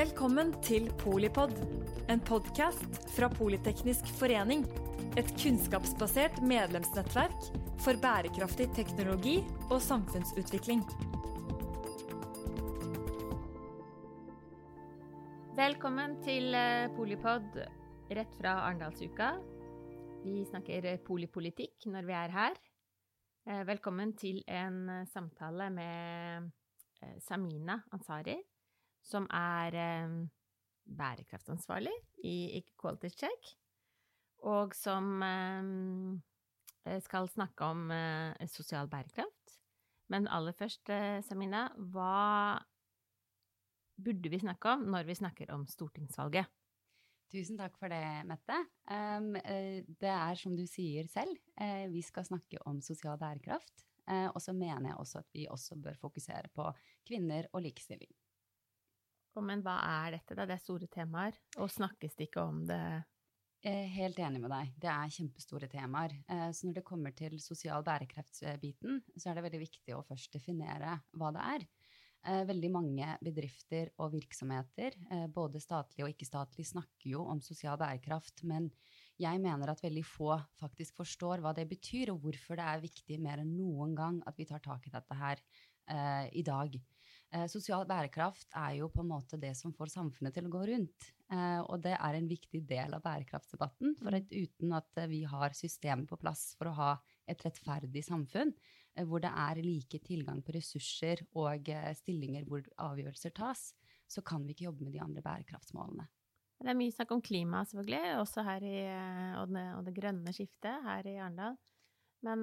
Velkommen til Polipod, en podkast fra Politeknisk forening. Et kunnskapsbasert medlemsnettverk for bærekraftig teknologi og samfunnsutvikling. Velkommen til eh, Polipod rett fra Arendalsuka. Vi snakker polipolitikk når vi er her. Eh, velkommen til en eh, samtale med Samina Ansari, som er bærekraftansvarlig i Equality Check, og som skal snakke om sosial bærekraft. Men aller først, Samina, hva burde vi snakke om når vi snakker om stortingsvalget? Tusen takk for det, Mette. Um, det er som du sier selv, uh, vi skal snakke om sosial bærekraft. Og så mener jeg også at vi også bør fokusere på kvinner og likestilling. Men hva er dette, da? Det er store temaer. Og snakkes det ikke om det? Helt enig med deg. Det er kjempestore temaer. Så når det kommer til sosial bærekraftsbiten, så er det veldig viktig å først definere hva det er. Eh, veldig mange bedrifter og virksomheter, eh, både statlige og ikke-statlige, snakker jo om sosial bærekraft, men jeg mener at veldig få faktisk forstår hva det betyr, og hvorfor det er viktig mer enn noen gang at vi tar tak i dette her i dag. Uh, sosial bærekraft er jo på en måte det som får samfunnet til å gå rundt. Eh, og det er en viktig del av bærekraftsdebatten. For at uten at vi har systemet på plass for å ha et rettferdig samfunn, hvor det er like tilgang på ressurser og stillinger hvor avgjørelser tas, så kan vi ikke jobbe med de andre bærekraftsmålene. Det er mye snakk om klima, selvfølgelig, også her i, og, det, og det grønne skiftet her i Arendal. Men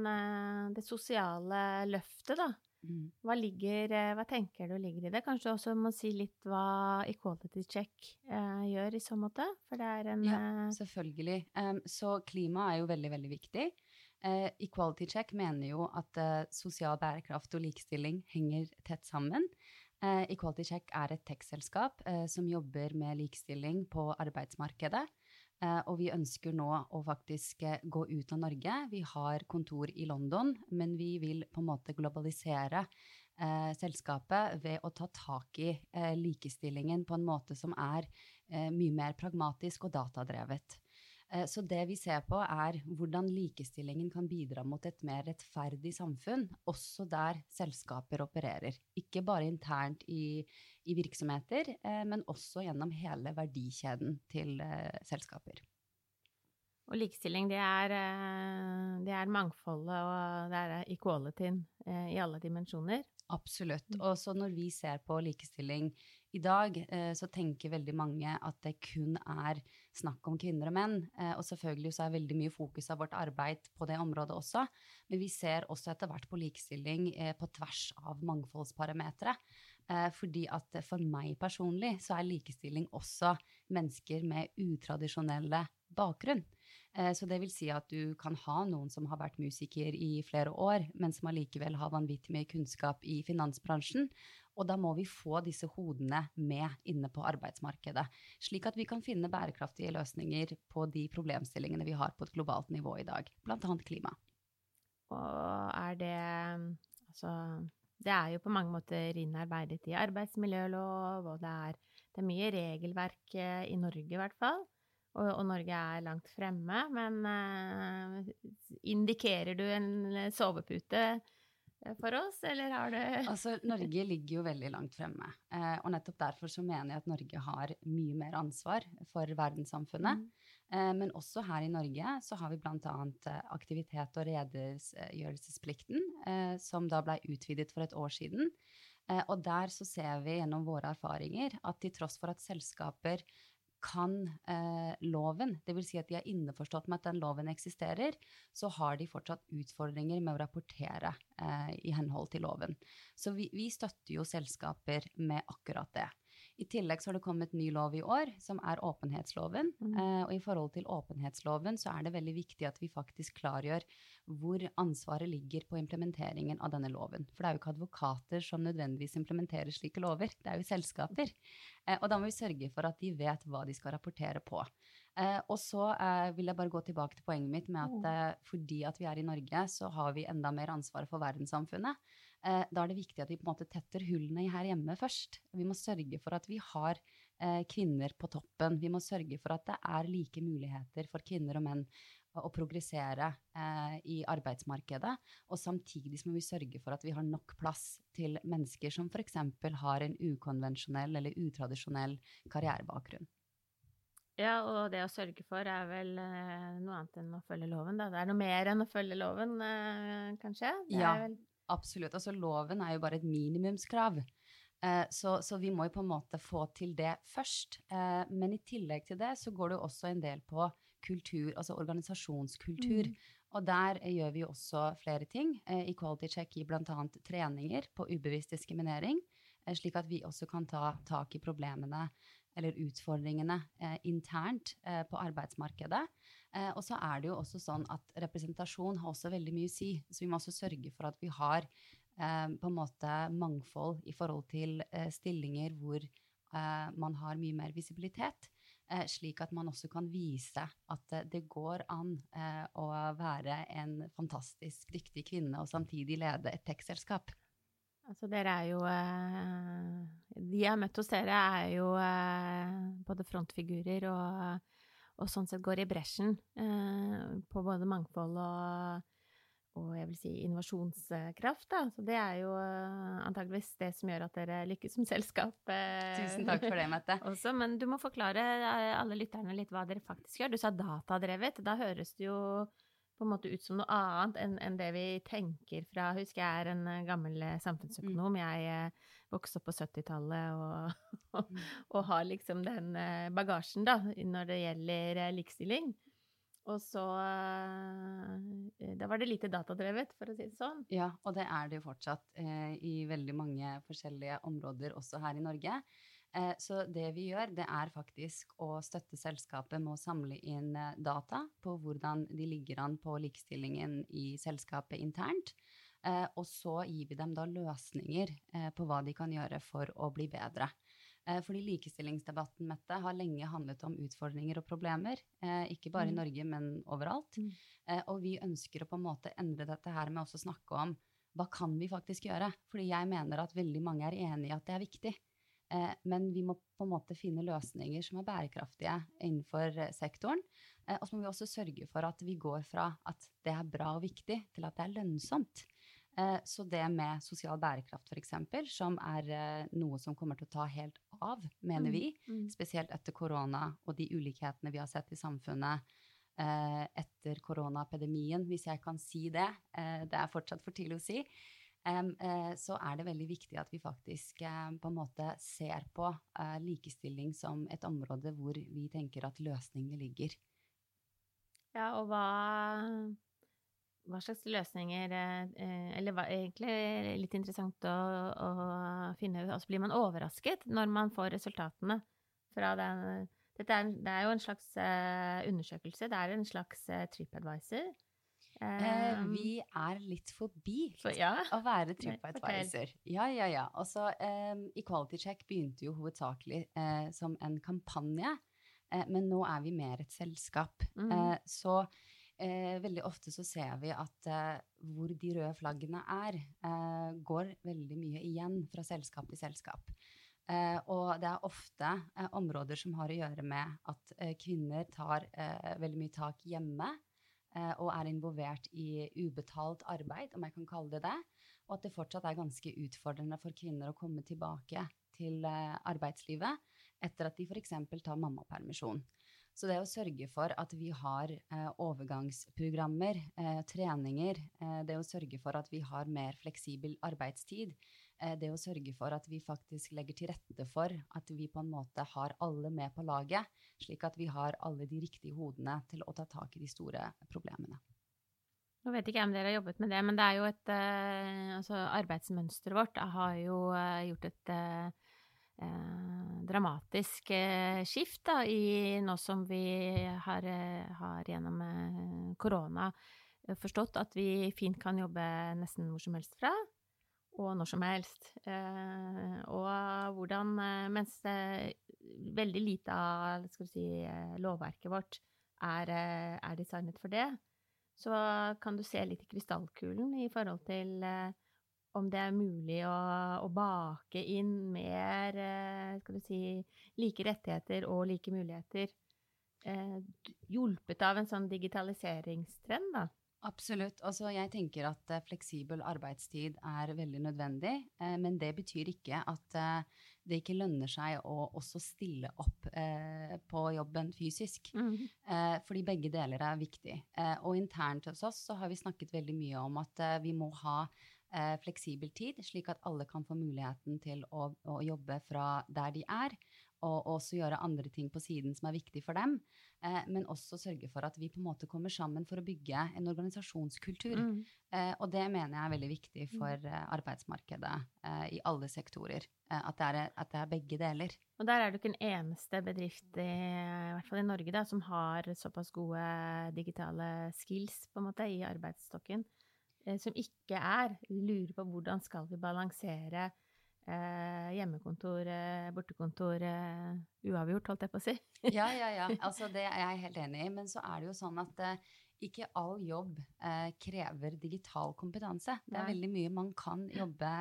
det sosiale løftet, da, Mm. Hva, ligger, eh, hva, tenker du ligger i det? Kanskje også må si litt hva Equality Check eh, gjør i så måte? For det er en Ja, eh, selvfølgelig. Um, så klima er jo veldig, veldig viktig. Uh, Equality Check mener jo at uh, sosial bærekraft og likestilling henger tett sammen. Uh, Equality Check er et tech-selskap som jobber med likestilling på arbeidsmarkedet. Eh, og vi ønsker nå å faktisk eh, gå ut av Norge. Vi har kontor i London, men vi vil på en måte globalisere eh, selskapet ved å ta tak i eh, likestillingen på en måte som er eh, mye mer pragmatisk og datadrevet. Eh, så det vi ser på, er hvordan likestillingen kan bidra mot et mer rettferdig samfunn, også der selskaper opererer. Ikke bare internt i, i virksomheter, eh, men også gjennom hele verdikjeden til eh, selskaper. Og likestilling, det er, det er mangfoldet og det er equalityen i alle dimensjoner. Absolutt. Mm. Og så når vi ser på likestilling i dag, eh, så tenker veldig mange at det kun er snakk om kvinner og menn. Eh, og selvfølgelig så er veldig mye fokus av vårt arbeid på det området også. Men vi ser også etter hvert på likestilling eh, på tvers av mangfoldsparametere. Fordi at for meg personlig så er likestilling også mennesker med utradisjonelle bakgrunn. Eh, så det vil si at du kan ha noen som har vært musiker i flere år, men som allikevel har vanvittig mye kunnskap i finansbransjen. Og da må vi få disse hodene med inne på arbeidsmarkedet, slik at vi kan finne bærekraftige løsninger på de problemstillingene vi har på et globalt nivå i dag, bl.a. klima. Og er det Altså, det er jo på mange måter innarbeidet i arbeidsmiljølov, og det er, det er mye regelverk eh, i Norge i hvert fall og, og, Norge er langt fremme, men uh, indikerer du en sovepute for oss, eller har du Altså, Norge ligger jo veldig langt fremme. Eh, og nettopp derfor så mener jeg at Norge har mye mer ansvar for verdenssamfunnet. Mm. Eh, men også her i Norge så har vi bl.a. aktivitet- og redegjørelsesplikten, eh, som da blei utvidet for et år siden. Eh, og der så ser vi gjennom våre erfaringer at til tross for at selskaper kan eh, loven, dvs. Si at de er innforstått med at den loven eksisterer, så har de fortsatt utfordringer med å rapportere eh, i henhold til loven. Så vi, vi, støtter jo selskaper med akkurat det. I tillegg så har det kommet ny lov i år, som er åpenhetsloven. Mm. Eh, og i forhold til åpenhetsloven så er det veldig viktig at vi faktisk klargjør hvor ansvaret ligger på implementeringen av denne loven. For det er jo ikke advokater som nødvendigvis implementerer slike lover, det er jo selskaper. Eh, og da må vi sørge for at de vet hva de skal rapportere på. Eh, og så eh, vil jeg bare gå tilbake til poenget mitt med at eh, fordi at vi er i Norge, så har vi enda mer ansvar for verdenssamfunnet. Eh, da er det viktig at vi på en måte tetter hullene her hjemme først. Vi må sørge for at vi har eh, kvinner på toppen. Vi må sørge for at det er like muligheter for kvinner og menn å progressere eh, i arbeidsmarkedet. Og samtidig må vi sørge for at vi har nok plass til mennesker som f.eks. har en ukonvensjonell eller utradisjonell karrierebakgrunn. Ja, og det å sørge for er vel noe annet enn å følge loven, da. Det er noe mer enn å følge loven, kanskje? Det ja, vel... absolutt. Altså loven er jo bare et minimumskrav. Eh, så, så, vi må jo på en måte få til det først. Eh, men i tillegg til det så går det jo også en del på kultur, altså organisasjonskultur. Mm. Og der eh, gjør vi jo også flere ting. Eh, Equality Check gir bl.a. treninger på ubevisst diskriminering, eh, slik at vi også kan ta tak i problemene eller utfordringene eh, internt eh, på arbeidsmarkedet. Eh, og så er det jo også sånn at representasjon har også veldig mye å si. Så vi må også sørge for at vi har på en måte mangfold i forhold til stillinger hvor man har mye mer visibilitet. Eh, slik at man også kan vise at eh, det går an eh, å være en fantastisk dyktig kvinne og samtidig lede et tech-selskap. Altså dere er jo De jeg har møtt hos dere, er jo både frontfigurer og, og sånn sett går i bresjen på både mangfold og og jeg vil si innovasjonskraft. Da. Så det er jo eh, antageligvis det som gjør at dere lykkes som selskap. Eh, Tusen takk for det, Mette. Også, men du må forklare eh, alle lytterne litt hva dere faktisk gjør. Du sa datadrevet. Da høres det jo på en måte ut som noe annet enn, enn det vi tenker fra Husker jeg er en gammel samfunnsøkonom. Mm. Jeg vokste opp på 70-tallet og, og, mm. og, har liksom den bagasjen da, når det gjelder likestilling. Og så eh, Da var det lite datadrevet, for å si det sånn. Ja, og det er det jo fortsatt eh, i veldig mange forskjellige områder også her i Norge. Eh, så det vi gjør, det er faktisk å støtte selskapet med å samle inn eh, data på hvordan de ligger an på likestillingen i selskapet internt. Eh, og så gir vi dem da løsninger på hva de kan gjøre for å bli bedre. Fordi likestillingsdebatten Mette, har lenge handlet om utfordringer og problemer. Ikke bare mm. i Norge, men overalt. Mm. Og vi ønsker å på en måte endre dette her med også snakke om hva kan vi faktisk gjøre? Fordi jeg mener at veldig mange er enig i at det er viktig. Eh, men vi må på en måte finne løsninger som er bærekraftige innenfor eh, sektoren. Eh, og så må vi også sørge for at vi går fra at det er bra og viktig, til at det er lønnsomt. Eh, så det med sosial bærekraft, f.eks., som er noe som kommer til å ta helt av, mener mm, vi, mm. spesielt etter korona og de ulikhetene vi har sett i samfunnet etter koronapedemien, hvis jeg kan si det. Det er fortsatt for tidlig å si. Så er det veldig viktig at vi faktisk på en måte ser på likestilling som et område hvor vi tenker at løsningene ligger. Ja, og hva hva slags løsninger eh, Eller hva, egentlig litt interessant å, å finne ut Altså blir man overrasket når man får resultatene fra den Dette er, det er jo en slags undersøkelse. Det er en slags TripAdvisor. Eh, vi er litt forbi for, ja. å være TripAdvisor. Ja, ja, ja. Og så um, Equality Check begynte jo hovedsakelig eh, som en kampanje, men nå er vi mer et selskap. Mm. så eh, veldig ofte så ser vi at eh, hvor de røde flaggene er, eh, går veldig mye igjen fra selskap til selskap. Eh, og det er ofte eh, områder som har å gjøre med at eh, kvinner tar veldig mye tak hjemme og er involvert i ubetalt arbeid, om jeg kan kalle det det. Og at det fortsatt er ganske utfordrende for kvinner å komme tilbake til arbeidslivet etter at de f.eks. tar mammapermisjon. Så det å sørge for at vi har eh, overgangsprogrammer, eh, treninger, eh, det å sørge for at vi har mer fleksibel arbeidstid, eh, det å sørge for at vi faktisk legger til rette for at vi på en måte har alle med på laget, slik at vi har alle de riktige hodene til å ta tak i de store problemene. Nå vet ikke jeg om dere har jobbet med det, men det er jo et eh, altså arbeidsmønsteret vårt har jo eh, gjort et eh, dramatisk eh, skift da, i nå som vi har, eh, har gjennom eh, korona eh, forstått at vi fint kan jobbe nesten hvor som helst fra, og når som helst. Eh, og hvordan Mens veldig lite av si, lovverket vårt er, er, designet for det, så kan du se litt i krystallkulen i forhold til om det er mulig å, å bake inn mer eh, skal du si, like rettigheter og like muligheter, eh, hjulpet av en sånn digitaliseringstrend, da? Absolutt. Altså, jeg tenker at uh, fleksibel arbeidstid er veldig nødvendig. Uh, men det betyr ikke at uh, det ikke lønner seg å også stille opp på jobben fysisk. Mm. fordi begge deler er viktig. og internt hos oss så har vi snakket veldig mye om at vi må ha fleksibel tid, slik at alle kan få muligheten til å, å jobbe fra der de er og også gjøre andre ting på siden som er viktig for dem. Eh, men også sørge for at vi på en måte kommer sammen for å bygge en organisasjonskultur. Mm. Eh, og det mener jeg er veldig viktig mm. for eh, arbeidsmarkedet eh, i alle sektorer. Eh, at det, er, at, det er, begge deler. Og der er du ikke en eneste bedrift, i, i hvert fall i Norge, da, som har såpass gode digitale skills på en måte i arbeidsstokken, som ikke er. Lurer på hvordan skal vi balansere eh, hjemmekontor, eh, bortekontor, eh, uavgjort, holdt jeg på å si. ja, ja, ja. Altså, det er jeg helt enig i. Men så er det jo sånn at eh, ikke all jobb eh, krever digital kompetanse. Det er Nei. veldig mye man kan jobbe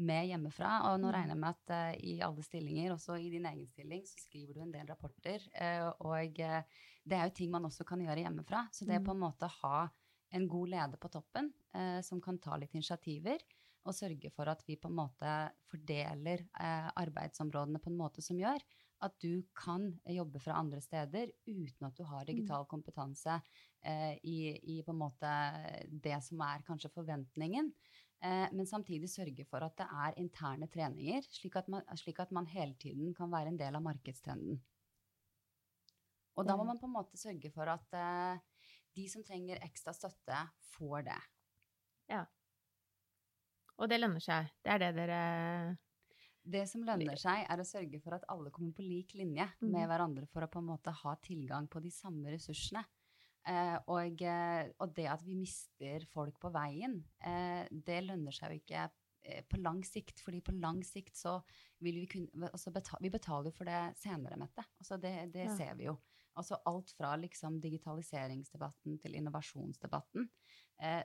med hjemmefra. Og nå mm. regner jeg med at uh, i alle stillinger, også i din egen stilling, så skriver du en del rapporter. Og det er jo ting man også kan gjøre hjemmefra. Så det er på en måte ha en god leder på toppen som kan ta litt initiativer, og sørge for at vi på en måte fordeler eh, arbeidsområdene på en måte som gjør at du kan jobbe fra andre steder uten at du har mm. digital kompetanse eh, i, i, på en måte det som er kanskje forventningen. Eh, men samtidig sørge for at det er interne treninger, slik at, man, slik at man hele tiden kan være en del av markedstrenden. Og da må man på en måte sørge for at de som trenger ekstra støtte, får det. Ja. Og det lønner seg. Det er det dere Det som lønner seg, er å sørge for at alle kommer på lik linje med hverandre for å på en måte ha tilgang på de samme ressursene. Eh, og, eh, og, det at vi mister folk på veien, eh, det lønner seg jo ikke på lang sikt. fordi på lang sikt så vil vi kunne altså betale, Vi betaler jo for det senere, Mette. Altså det, det ja. ser vi jo. Altså alt fra liksom digitaliseringsdebatten til innovasjonsdebatten. Eh,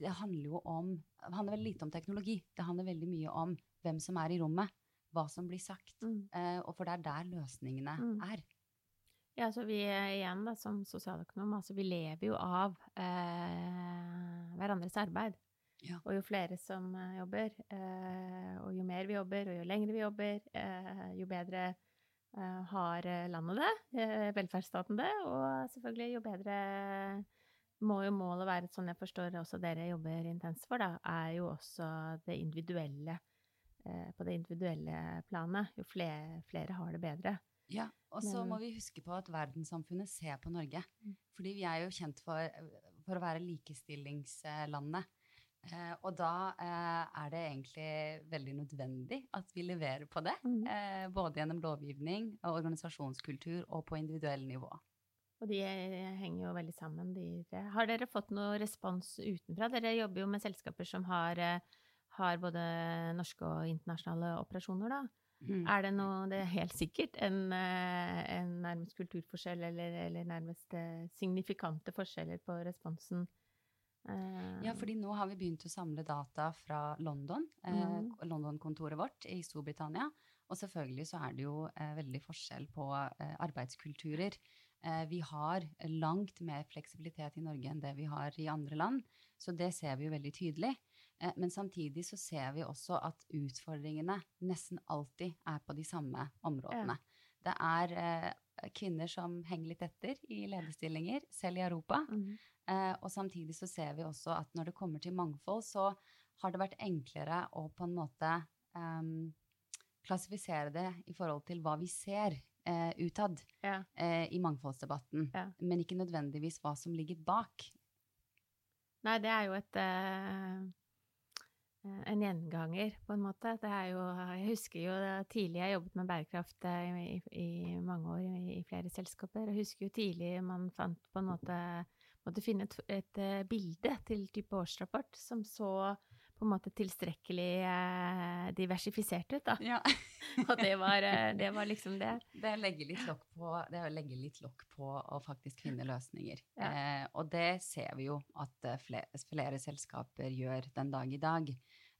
det handler jo om Det handler veldig lite om teknologi. Det handler veldig mye om hvem som er i rommet, hva som blir sagt. Mm. Eh, og for det er der løsningene mm. er. Ja, så vi igjen da, som sosialøkonom, altså vi lever jo av eh, hverandres arbeid. Ja. Og jo flere som eh, jobber, eh, og jo mer vi jobber, og jo lengre vi jobber, eh, jo bedre Eh, har eh, landet det, eh, velferdsstaten det, og selvfølgelig jo bedre må jo målet være, sånn jeg forstår også dere jobber intenst for, da, er jo også det individuelle på det individuelle planet. Jo flere, flere har det bedre. Ja, og så må vi huske på at verdenssamfunnet ser på Norge. Mm. Fordi vi er jo kjent for, for å være likestillingslandet. Eh, og da eh, er det egentlig veldig nødvendig at vi leverer på det. Mm. Eh, både gjennom lovgivning, organisasjonskultur og på individuell nivå. Og de eh, henger jo veldig sammen, de Har dere fått noe respons utenfra? Dere jobber jo med selskaper som har, eh, har både norske og internasjonale operasjoner, da. Mm. Er det noe Det er helt sikkert en, eh, en nærmest kulturforskjell eller, eller nærmest signifikante forskjeller på responsen ja, fordi nå har vi begynt å samle data fra London, uh, London-kontoret vårt i Storbritannia. Og selvfølgelig så er det jo veldig forskjell på arbeidskulturer. Vi har langt mer fleksibilitet i Norge enn det vi har i andre land, så det ser vi jo veldig tydelig. men samtidig så ser vi også at utfordringene nesten alltid er på de samme områdene. Det er kvinner som henger litt etter i lederstillinger, selv i Europa. Mm. Eh, og samtidig så ser vi også at når det kommer til mangfold, så har det vært enklere å på en måte um, klassifisere det i forhold til hva vi ser eh, utad ja. eh, i mangfoldsdebatten, ja. men ikke nødvendigvis hva som ligger bak. Nei, det er jo et eh, en gjenganger, på en måte. Det er jo Jeg husker jo tidlig jeg jobbet med bærekraft i, i, i mange år i, i, flere selskaper. Jeg husker jo tidlig man fant på en måte måtte finne et, et uh, bilde til type årsrapport som så på en måte tilstrekkelig eh, diversifisert ut, da. Ja. og det var, uh, det var, liksom det. Det å legge litt lokk på, litt lokk på å faktisk finne løsninger. Ja. og det ser vi jo at flere, flere selskaper gjør den dag i dag.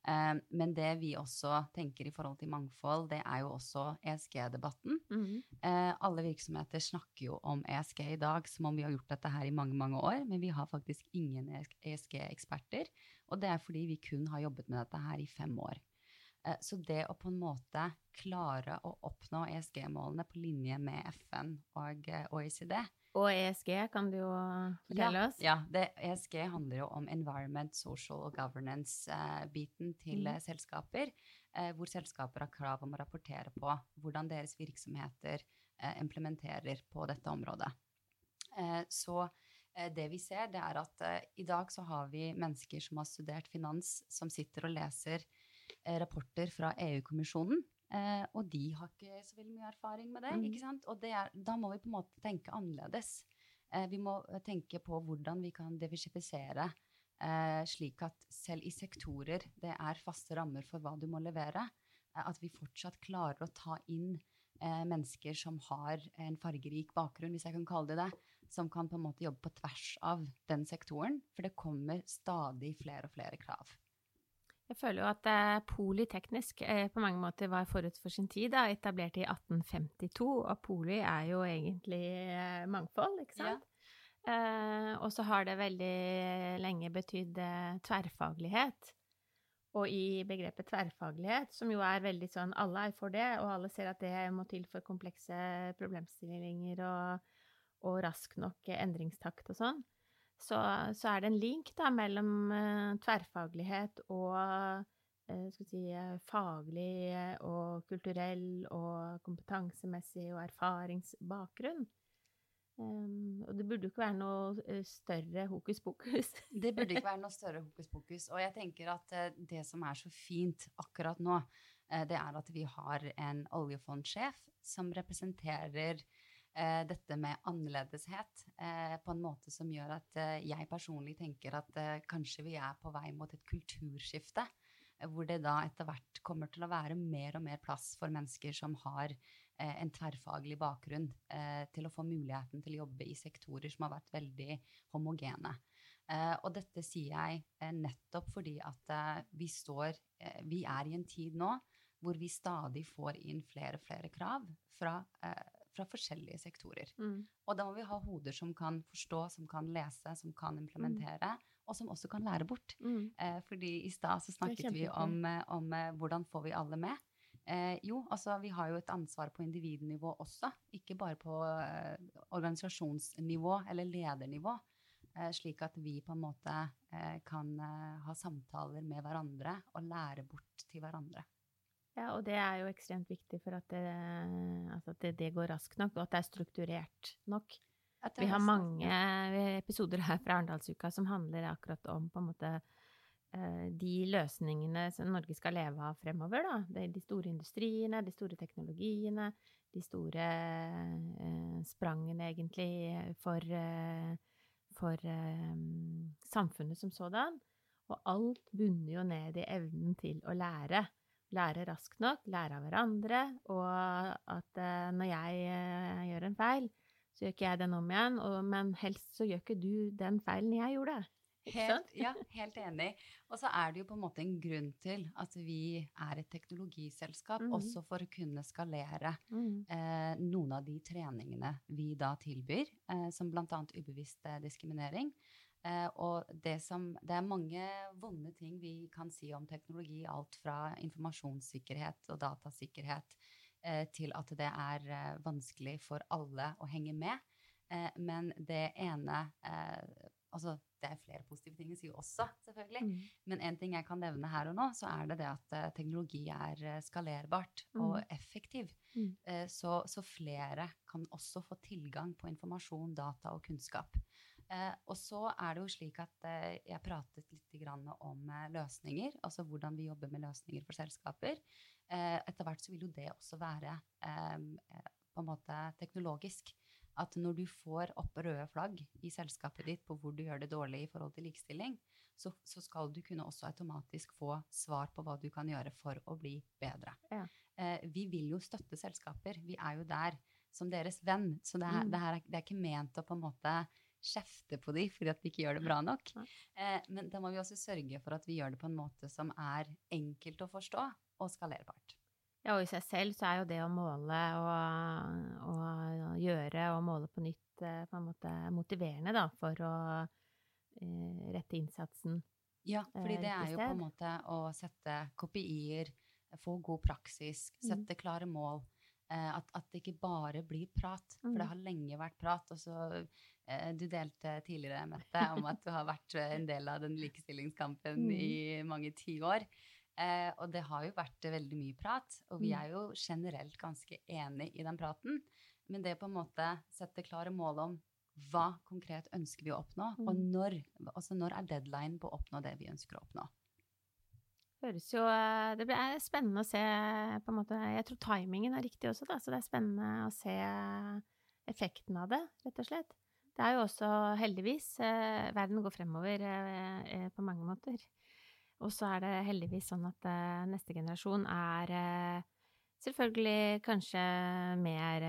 Eh, men det vi også tenker i forhold til mangfold, det er jo også ESG-debatten. Mm -hmm. alle virksomheter snakker jo om ESG i dag som om vi har gjort dette her i mange mange år, men vi har faktisk ingen ESG-eksperter. Og det er fordi vi kun har jobbet med dette her i fem år. Eh, så det å på en måte klare å oppnå ESG-målene på linje med FN og OECD Og ESG kan du jo fortelle ja, oss. Ja, det, ESG handler jo om environment, social og governance-biten til Mm. eh, selskaper, eh, hvor selskaper har krav om å rapportere på hvordan deres virksomheter eh, implementerer på dette området. Eh, så eh, det vi ser, det er at eh, i dag så har vi mennesker som har studert finans, som sitter og leser eh, rapporter fra EU-kommisjonen. Eh, og de har ikke så veldig mye erfaring med det. Mm. ikke sant? Og det er, da må vi på en måte tenke annerledes. Eh, vi må eh, tenke på hvordan vi kan diversifisere, eh, slik at selv i sektorer det er faste rammer for hva du må levere, eh, at vi fortsatt klarer å ta inn eh, mennesker som har en fargerik bakgrunn, hvis jeg kan kalle det det, som kan på en måte jobbe på tvers av den sektoren, for det kommer stadig flere og flere krav. Jeg føler jo at eh, Politeknisk eh, på mange måter var forut for sin tid, da, etablert i 1852. Og poli er jo egentlig eh, mangfold, ikke sant? Eh, og så har det veldig lenge betydd eh, tverrfaglighet. Og i begrepet tverrfaglighet, som jo er veldig sånn Alle er for det, og alle ser at det må til for komplekse problemstillinger og, og rask nok endringstakt og sånn så, så, er det en link da, mellom uh, tverrfaglighet og skal si, uh, faglig og kulturell og kompetansemessig og erfaringsbakgrunn. Um, og det burde ikke være noe større hokus pokus. det burde ikke være noe større hokus pokus. Og jeg tenker at det som er så fint akkurat nå, det er at vi har en oljefondsjef som representerer eh, dette med annerledeshet eh, på en måte som gjør at eh, jeg personlig tenker at kanskje vi er på vei mot et kulturskifte. Hvor det da etter hvert kommer til å være mer og mer plass for mennesker som har en tverrfaglig bakgrunn, til å få muligheten til å jobbe i sektorer som har vært veldig homogene. og dette sier jeg nettopp fordi at vi står Vi er i en tid nå hvor vi stadig får inn flere og flere krav fra fra forskjellige sektorer. Mm. Og da må vi ha hoder som kan forstå, som kan lese, som kan implementere, mm. og som også kan lære bort. Mm. Eh, fordi i stad så snakket vi om, om, hvordan får vi alle med. Eh, jo, altså vi har jo et ansvar på individnivå også, ikke bare på eh, organisasjonsnivå eller ledernivå. Eh, slik at vi på en måte eh, kan eh, ha samtaler med hverandre og lære bort til hverandre. Ja, og det er jo ekstremt viktig for at det, altså at det, det går raskt nok, og at det er strukturert nok. Vi har mange episoder her fra Arendalsuka som handler akkurat om på en måte de løsningene som Norge skal leve av fremover. Da. De store industriene, de store teknologiene, de store eh, sprangene egentlig for, for eh, samfunnet som sådan. Og alt bunner jo ned i evnen til å lære lære raskt nok, lære av hverandre, og at uh, når jeg uh, gjør en feil, så gjør ikke jeg den om igjen, og, men helst så gjør ikke du den feilen jeg gjorde. Helt, ja, helt enig. Og så er det jo på en måte en grunn til at vi er et teknologiselskap, mm. også for å kunne skalere mm. eh, noen av de treningene vi da tilbyr, eh, som bl.a. ubevisst diskriminering. Eh, og det, som, det er mange vonde ting vi kan si om teknologi, alt fra informasjonssikkerhet og datasikkerhet eh, til at det er eh, vanskelig for alle å henge med. Eh, men det ene eh, Altså, det er flere positive ting å si også, selvfølgelig. Mm. Men en ting jeg kan nevne her og nå, så er det det at uh, teknologi er uh, skalerbart mm. og effektiv. Mm. Uh, så, så, flere kan også få tilgang på informasjon, data og kunnskap. Og så er det jo slik at jeg pratet litt om løsninger, altså hvordan vi jobber med løsninger for selskaper. etter hvert så vil jo det også være på en måte teknologisk at når du får opp røde flagg i selskapet ditt på hvor du gjør det dårlig i forhold til likestilling, så, så, skal du kunne også automatisk få svar på hva du kan gjøre for å bli bedre. Ja. Eh, vi vil jo støtte selskaper. Vi er jo der som deres venn. Så det, er, mm. det, her, det er ikke ment å på en måte kjefte på de fordi at vi ikke gjør det bra nok. Eh, men da må vi også sørge for at vi gjør det på en måte som er enkelt å forstå og skalerbart. Ja, og i seg selv så er jo det å måle og, og gjøre og måle på nytt eh, på en måte motiverende, da, for å eh, rette innsatsen. Ja, fordi eh, det er jo på en måte å sette kopier, få god praksis, Mm. sette klare mål. Eh, at, at det ikke bare blir prat, for Mm. det har lenge vært prat. Og så Du delte tidligere, Mette, om at du har vært eh, en del av den likestillingskampen Mm. i mange tiår. Eh, og det har jo vært eh, veldig mye prat, og vi Mm. er jo generelt ganske enig i den praten. Men det på en måte sette klare mål om hva konkret ønsker vi å oppnå, og Mm. når, altså når er deadline på å oppnå det vi ønsker å oppnå. Høres jo eh, Det blir spennende å se på en måte Jeg tror timingen er riktig også, da, så det er spennende å se effekten av det, rett og slett. Det er jo også heldigvis eh, Verden går fremover eh, eh, på mange måter. Og så er det heldigvis sånn at neste generasjon er selvfølgelig kanskje mer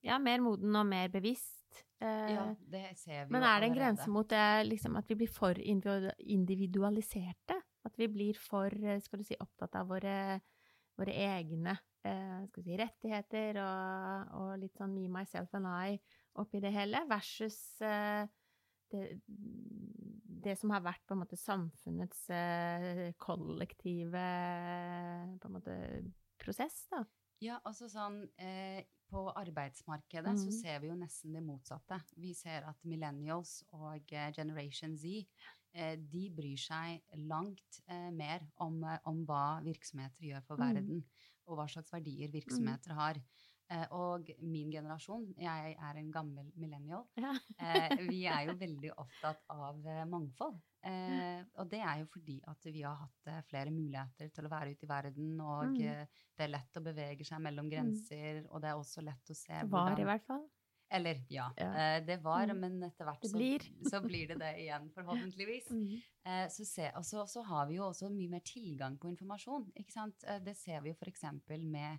Ja, mer moden og mer bevisst. Ja, det ser vi men er det en grense mot det, liksom, at vi blir for individualiserte? At vi blir for skal du si, opptatt av våre, våre egne eh, si, rettigheter og, og litt sånn me, myself and I oppi det hele, versus eh, det, det som har vært på en måte samfunnets eh, kollektive på en måte prosess, da. Ja, altså sånn eh, På arbeidsmarkedet så Mhm. ser vi jo nesten det motsatte. Vi ser at millennials og Generation Z de bryr seg langt eh, mer om, eh, om hva virksomheter gjør for Mhm. verden, og hva slags verdier virksomheter har. Eh, og min generasjon, jeg er en gammel millennial, Ja. eh, vi er jo veldig opptatt av eh, mangfold. Eh, og det er jo fordi at vi har hatt eh, flere muligheter til å være ute i verden, og Mm. eh, det er lett å bevege seg mellom grenser, og det er også lett å se Det var i hvert fall. Eller, ja. Ja. Eh, det var, Mm. men etter hvert så, blir. så blir det det igjen, forhåpentligvis. Mm. Eh, så, se, og så, så har vi jo også mye mer tilgang på informasjon. Ikke sant? Eh, det ser vi jo f.eks. med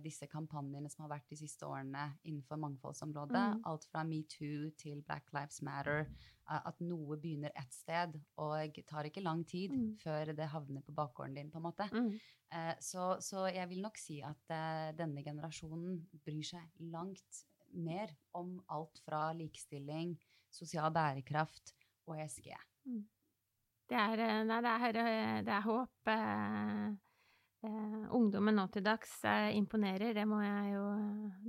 disse kampanjene som har vært de siste årene innenfor mangfoldsområdet. Mm. Alt fra metoo til Black Lives Matter. at noe begynner ett sted, og tar ikke lang tid Mm. før det havner på bakgården din, på en måte. Mm. Så, så jeg vil nok si at denne generasjonen bryr seg langt mer om alt fra likestilling, sosial bærekraft og ESG. Det er, eh, nei, det er, eh, det er håp. eh, eh, ungdommen nå til dags eh, imponerer, det må jeg jo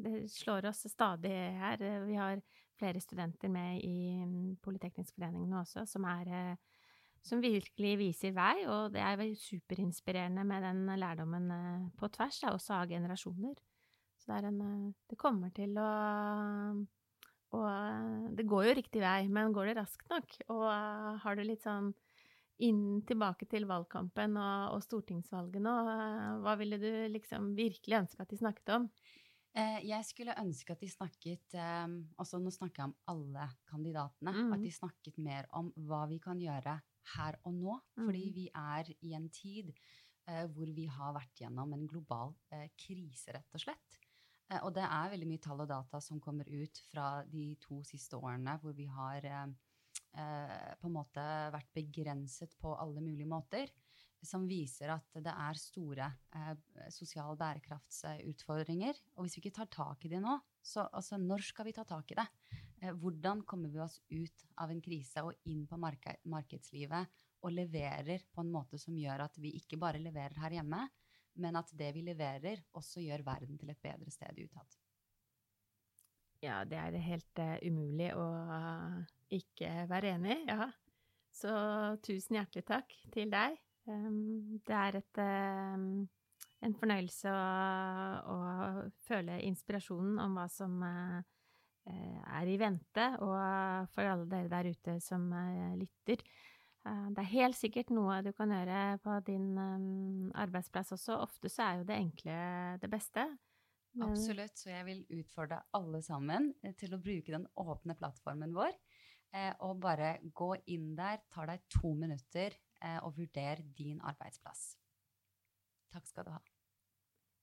Det slår oss stadig her. Vi har flere studenter med i mm, Politeknisk forening nå også, som er eh, som virkelig viser vei, og det er superinspirerende med den lærdommen på tvers, også av generasjoner. Så det en eh, Det kommer til å og det går jo riktig vei, men går det raskt nok? Og eh, har du litt sånn inn tilbake til valgkampen og, og stortingsvalget nå, eh, hva ville du liksom virkelig ønske at de snakket om? Jeg skulle ønske at de snakket eh, altså Nå snakker jeg om alle kandidatene. Mm. At de snakket mer om hva vi kan gjøre her og nå. Fordi Mhm. vi er i en tid hvor vi har vært gjennom en global krise, rett og slett. Eh, og det er veldig mye tall og data som kommer ut fra de to siste årene hvor vi har eh, på en måte vært begrenset på alle mulige måter. Som viser at det er store eh, sosiale bærekraftsutfordringer. Og hvis vi ikke tar tak i det nå, så altså, når skal vi ta tak i det? Eh, hvordan kommer vi oss ut av en krise og inn på marke markedslivet og leverer på en måte som gjør at vi ikke bare leverer her hjemme, men at det vi leverer, også gjør verden til et bedre sted utad. Ja, det er helt uh, umulig å uh, ikke være enig i, ja. Så tusen hjertelig takk til deg. Um, det er et, um, en fornøyelse å, å føle inspirasjonen om hva som eh, er i vente, og for alle dere der ute som lytter. Eh, det er helt sikkert noe du kan gjøre på din um, arbeidsplass også. Ofte så er jo det enkle det beste. Absolutt. Så jeg vil utfordre alle sammen eh, til å bruke den åpne plattformen vår. Eh, og bare gå inn der, ta deg to minutter og vurder din arbeidsplass. Takk skal du ha.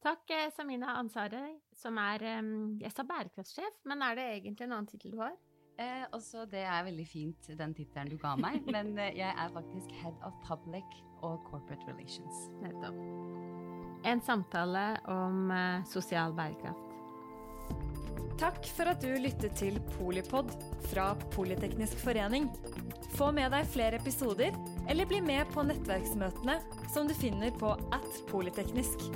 Takk, Samina Ansari, som er um, Jeg sa bærekraftssjef, men er det egentlig en annen tittel du har? Eh, også det er veldig fint, den tittelen du ga meg, men eh, jeg er faktisk Head of Public og Corporate Relations. Nettopp. En samtale om uh, sosial bærekraft. Takk for at du lyttet til Polipod fra Politeknisk forening. Få med deg flere episoder, eller bli med på nettverksmøtene som du finner på at polyteknisk.